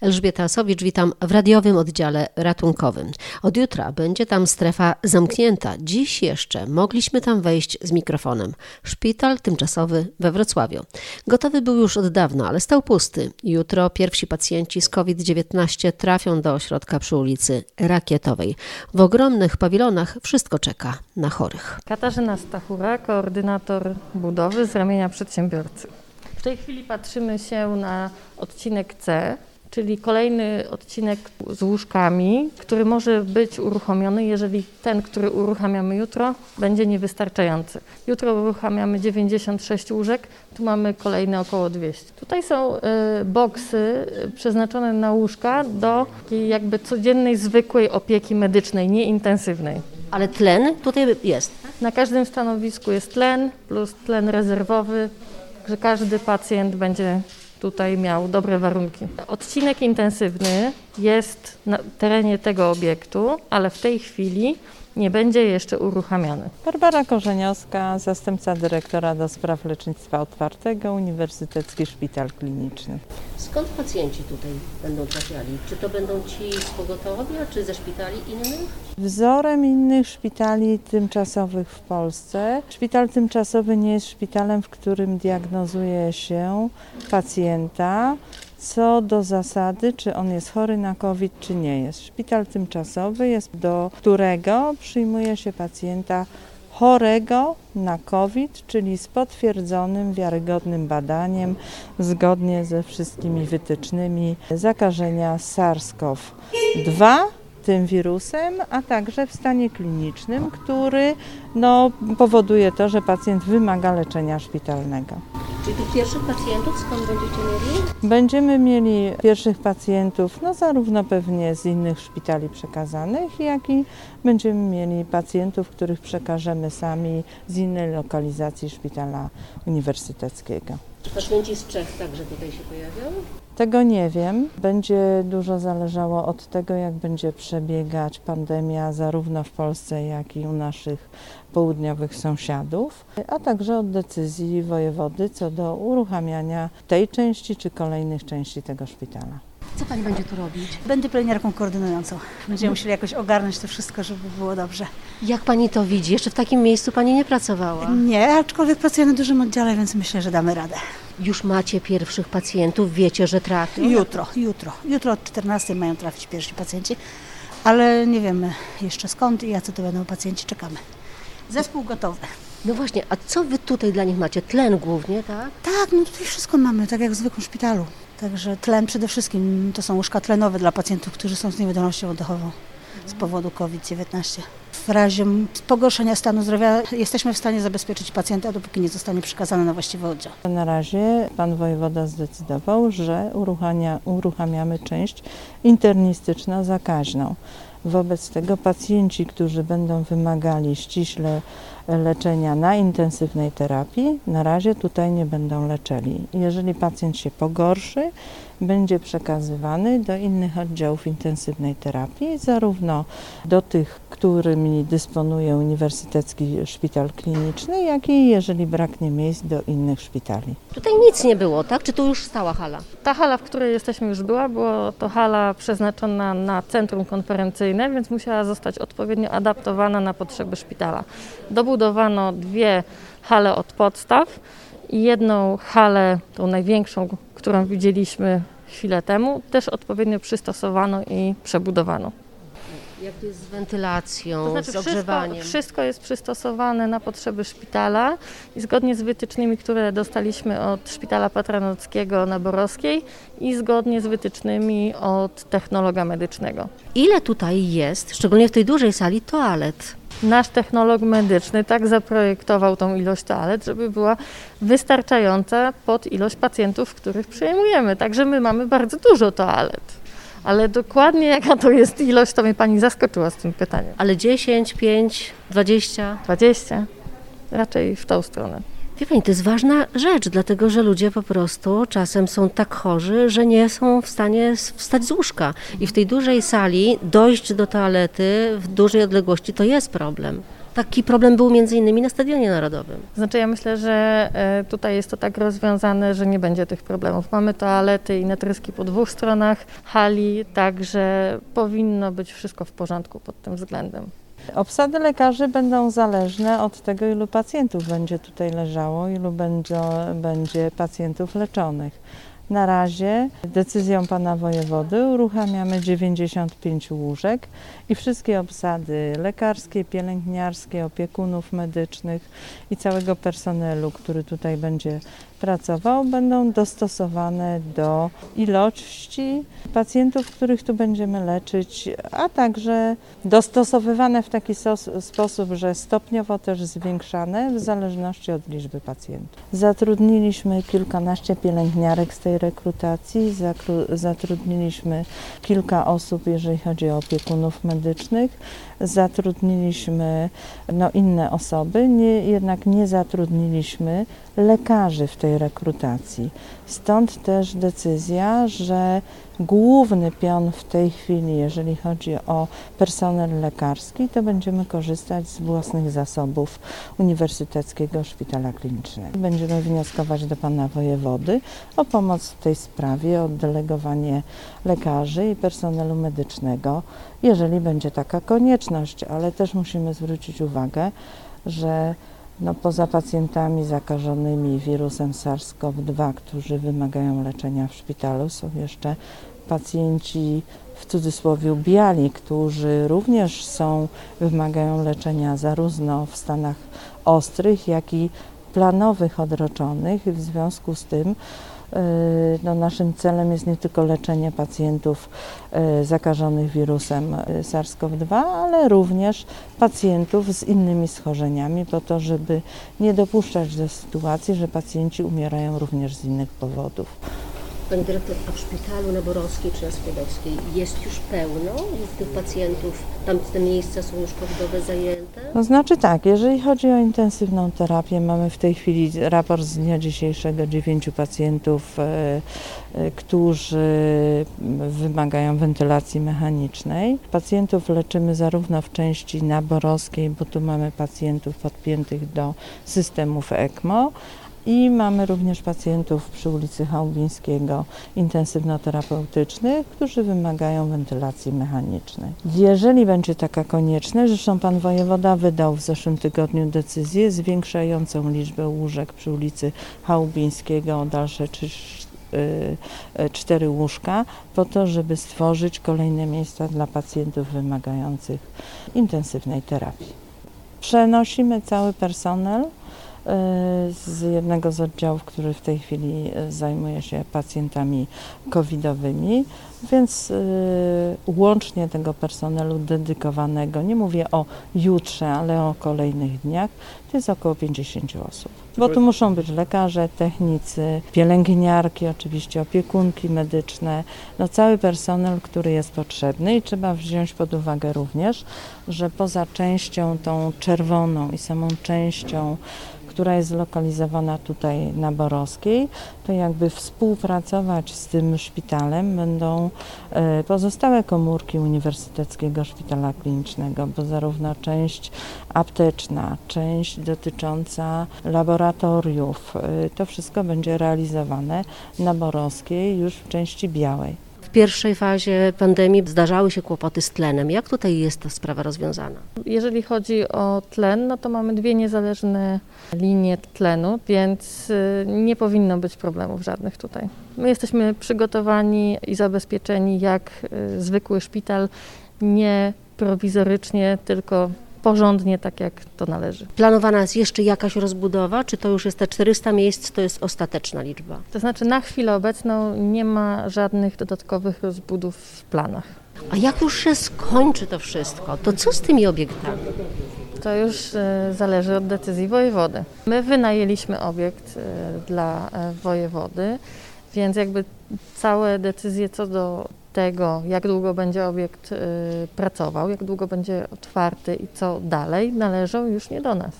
Elżbieta Asowicz, witam w radiowym oddziale ratunkowym. Od jutra będzie tam strefa zamknięta. Dziś jeszcze mogliśmy tam wejść z mikrofonem. Szpital tymczasowy we Wrocławiu. Gotowy był już od dawna, ale stał pusty. Jutro pierwsi pacjenci z COVID-19 trafią do ośrodka przy ulicy Rakietowej. W ogromnych pawilonach wszystko czeka na chorych. Katarzyna Stachura, koordynator budowy z ramienia przedsiębiorcy. W tej chwili patrzymy się na odcinek C, czyli kolejny odcinek z łóżkami, który może być uruchomiony, jeżeli ten, który uruchamiamy jutro, będzie niewystarczający. Jutro uruchamiamy 96 łóżek, tu mamy kolejne około 200. Tutaj są y, boksy przeznaczone na łóżka do jakby codziennej, zwykłej opieki medycznej, nieintensywnej. Ale tlen tutaj jest. Na każdym stanowisku jest tlen plus tlen rezerwowy, że każdy pacjent będzie tutaj miał dobre warunki. Odcinek intensywny jest na terenie tego obiektu, ale w tej chwili nie będzie jeszcze uruchamiany. Barbara Korzeniowska, zastępca dyrektora do spraw lecznictwa otwartego, Uniwersytecki Szpital Kliniczny. Skąd pacjenci tutaj będą trafiali? Czy to będą ci z pogotowia, czy ze szpitali innych? Wzorem innych szpitali tymczasowych w Polsce, szpital tymczasowy nie jest szpitalem, w którym diagnozuje się pacjenta. Co do zasady, czy on jest chory na COVID, czy nie jest. Szpital tymczasowy jest, do którego przyjmuje się pacjenta chorego na COVID, czyli z potwierdzonym, wiarygodnym badaniem, zgodnie ze wszystkimi wytycznymi zakażenia SARS-CoV-2 tym wirusem, a także w stanie klinicznym, który no, powoduje to, że pacjent wymaga leczenia szpitalnego. Czyli pierwszych pacjentów skąd będziecie mieli? Będziemy mieli pierwszych pacjentów, no zarówno pewnie z innych szpitali przekazanych, jak i będziemy mieli pacjentów, których przekażemy sami z innej lokalizacji szpitala uniwersyteckiego. Czy z Czech także tutaj się pojawią? Tego nie wiem. Będzie dużo zależało od tego, jak będzie przebiegać pandemia zarówno w Polsce, jak i u naszych południowych sąsiadów, a także od decyzji wojewody co do uruchamiania tej części czy kolejnych części tego szpitala. Co pani będzie tu robić? Będę pielęgniarką koordynującą. Będziemy musieli jakoś ogarnąć to wszystko, żeby było dobrze. Jak pani to widzi? Jeszcze w takim miejscu pani nie pracowała. Nie, aczkolwiek pracuję na dużym oddziale, więc myślę, że damy radę. Już macie pierwszych pacjentów, wiecie, że trafią? Jutro, jutro. Jutro od 14 mają trafić pierwsi pacjenci, ale nie wiemy jeszcze skąd i jacy to będą pacjenci, czekamy. Zespół gotowy. No właśnie, a co wy tutaj dla nich macie? Tlen głównie, tak? Tak, no tutaj wszystko mamy, tak jak w zwykłym szpitalu. Także tlen przede wszystkim to są łóżka tlenowe dla pacjentów, którzy są z niewydolnością oddechową z powodu COVID-19. W razie pogorszenia stanu zdrowia jesteśmy w stanie zabezpieczyć pacjenta, dopóki nie zostanie przekazany na właściwy oddział. Na razie pan wojewoda zdecydował, że uruchamia, uruchamiamy część internistyczno-zakaźną. Wobec tego pacjenci, którzy będą wymagali ściśle leczenia na intensywnej terapii, na razie tutaj nie będą leczeni. Jeżeli pacjent się pogorszy, będzie przekazywany do innych oddziałów intensywnej terapii, zarówno do tych, którymi dysponuje Uniwersytecki Szpital Kliniczny, jak i jeżeli braknie miejsc do innych szpitali. Tutaj nic nie było, tak? Czy tu już stała hala? Ta hala, w której jesteśmy już była, była to hala przeznaczona na centrum konferencyjne, więc musiała zostać odpowiednio adaptowana na potrzeby szpitala. Dobudowano dwie hale od podstaw i jedną halę, tą największą, którą widzieliśmy chwilę temu, też odpowiednio przystosowano i przebudowano. Jak to jest z wentylacją, To znaczy z ogrzewaniem? wszystko, wszystko jest przystosowane na potrzeby szpitala i zgodnie z wytycznymi, które dostaliśmy od Szpitala Patronockiego na Borowskiej i zgodnie z wytycznymi od technologa medycznego. Ile tutaj jest, szczególnie w tej dużej sali, toalet? Nasz technolog medyczny tak zaprojektował tą ilość toalet, żeby była wystarczająca pod ilość pacjentów, których przyjmujemy. Także my mamy bardzo dużo toalet. Ale dokładnie jaka to jest ilość, to mnie pani zaskoczyła z tym pytaniem. Ale 10, 5, 20? 20? Raczej w tą stronę. Wie pani, to jest ważna rzecz, dlatego że ludzie po prostu czasem są tak chorzy, że nie są w stanie wstać z łóżka. I w tej dużej sali dojść do toalety w dużej odległości to jest problem. Taki problem był między innymi na Stadionie Narodowym. Znaczy ja myślę, że e, tutaj jest to tak rozwiązane, że nie będzie tych problemów. Mamy toalety i natryski po dwóch stronach hali, także powinno być wszystko w porządku pod tym względem. Obsady lekarzy będą zależne od tego, ilu pacjentów będzie tutaj leżało, ilu będzie, będzie pacjentów leczonych. Na razie decyzją pana wojewody uruchamiamy 95 łóżek i wszystkie obsady lekarskie, pielęgniarskie, opiekunów medycznych i całego personelu, który tutaj będzie pracował, będą dostosowane do ilości pacjentów, których tu będziemy leczyć, a także dostosowywane w taki sposób, że stopniowo też zwiększane w zależności od liczby pacjentów. Zatrudniliśmy kilkanaście pielęgniarek z tej rekrutacji, zatrudniliśmy kilka osób, jeżeli chodzi o opiekunów medycznych, zatrudniliśmy no, inne osoby, nie, jednak nie zatrudniliśmy lekarzy w tej rekrutacji. Stąd też decyzja, że główny pion w tej chwili, jeżeli chodzi o personel lekarski, to będziemy korzystać z własnych zasobów Uniwersyteckiego Szpitala Klinicznego. Będziemy wnioskować do pana wojewody o pomoc w tej sprawie, o delegowanie lekarzy i personelu medycznego, jeżeli będzie taka konieczność, ale też musimy zwrócić uwagę, że no, poza pacjentami zakażonymi wirusem SARS-CoV-2, którzy wymagają leczenia w szpitalu, są jeszcze pacjenci w cudzysłowie biali, którzy również są, wymagają leczenia zarówno w stanach ostrych, jak i planowych odroczonych. W związku z tym no, naszym celem jest nie tylko leczenie pacjentów yy, zakażonych wirusem yy, SARS-CoV-2, ale również pacjentów z innymi schorzeniami, po to, żeby nie dopuszczać do sytuacji, że pacjenci umierają również z innych powodów. Pani dyrektor, a w szpitalu na Borowskiej czy na Skłodowskiej jest już pełno? Jest tych pacjentów? Tam te miejsca są już covidowe zajęte? No znaczy tak, jeżeli chodzi o intensywną terapię, mamy w tej chwili raport z dnia dzisiejszego dziewięciu pacjentów, e, e, którzy wymagają wentylacji mechanicznej. Pacjentów leczymy zarówno w części naborowskiej, bo tu mamy pacjentów podpiętych do systemów ECMO, i mamy również pacjentów przy ulicy Chałubińskiego intensywno-terapeutycznych, którzy wymagają wentylacji mechanicznej. Jeżeli będzie taka konieczność, zresztą pan wojewoda wydał w zeszłym tygodniu decyzję zwiększającą liczbę łóżek przy ulicy Chałubińskiego o dalsze trzy y, y, cztery łóżka po to, żeby stworzyć kolejne miejsca dla pacjentów wymagających intensywnej terapii. Przenosimy cały personel z jednego z oddziałów, który w tej chwili e, zajmuje się pacjentami covidowymi, więc y, łącznie tego personelu dedykowanego, nie mówię o jutrze, ale o kolejnych dniach, to jest około 50 osób. Bo tu muszą być lekarze, technicy, pielęgniarki, oczywiście opiekunki medyczne, no cały personel, który jest potrzebny i trzeba wziąć pod uwagę również, że poza częścią tą czerwoną i samą częścią która jest zlokalizowana tutaj na Borowskiej, to jakby współpracować z tym szpitalem będą e, pozostałe komórki Uniwersyteckiego Szpitala Klinicznego, bo zarówno część apteczna, część dotycząca laboratoriów, e, to wszystko będzie realizowane na Borowskiej już w części białej. W pierwszej fazie pandemii zdarzały się kłopoty z tlenem. Jak tutaj jest ta sprawa rozwiązana? Jeżeli chodzi o tlen, no to mamy dwie niezależne linie tlenu, więc y, nie powinno być problemów żadnych tutaj. My jesteśmy przygotowani i zabezpieczeni jak y, zwykły szpital, nie prowizorycznie, tylko porządnie, tak jak to należy. Planowana jest jeszcze jakaś rozbudowa, czy to już jest te 400 miejsc, to jest ostateczna liczba? To znaczy na chwilę obecną nie ma żadnych dodatkowych rozbudów w planach. A jak już się skończy to wszystko, to co z tymi obiektami? To już e, zależy od decyzji wojewody. My wynajęliśmy obiekt e, dla e, wojewody, więc jakby całe decyzje co do tego, jak długo będzie obiekt y, pracował, jak długo będzie otwarty i co dalej, należą już nie do nas.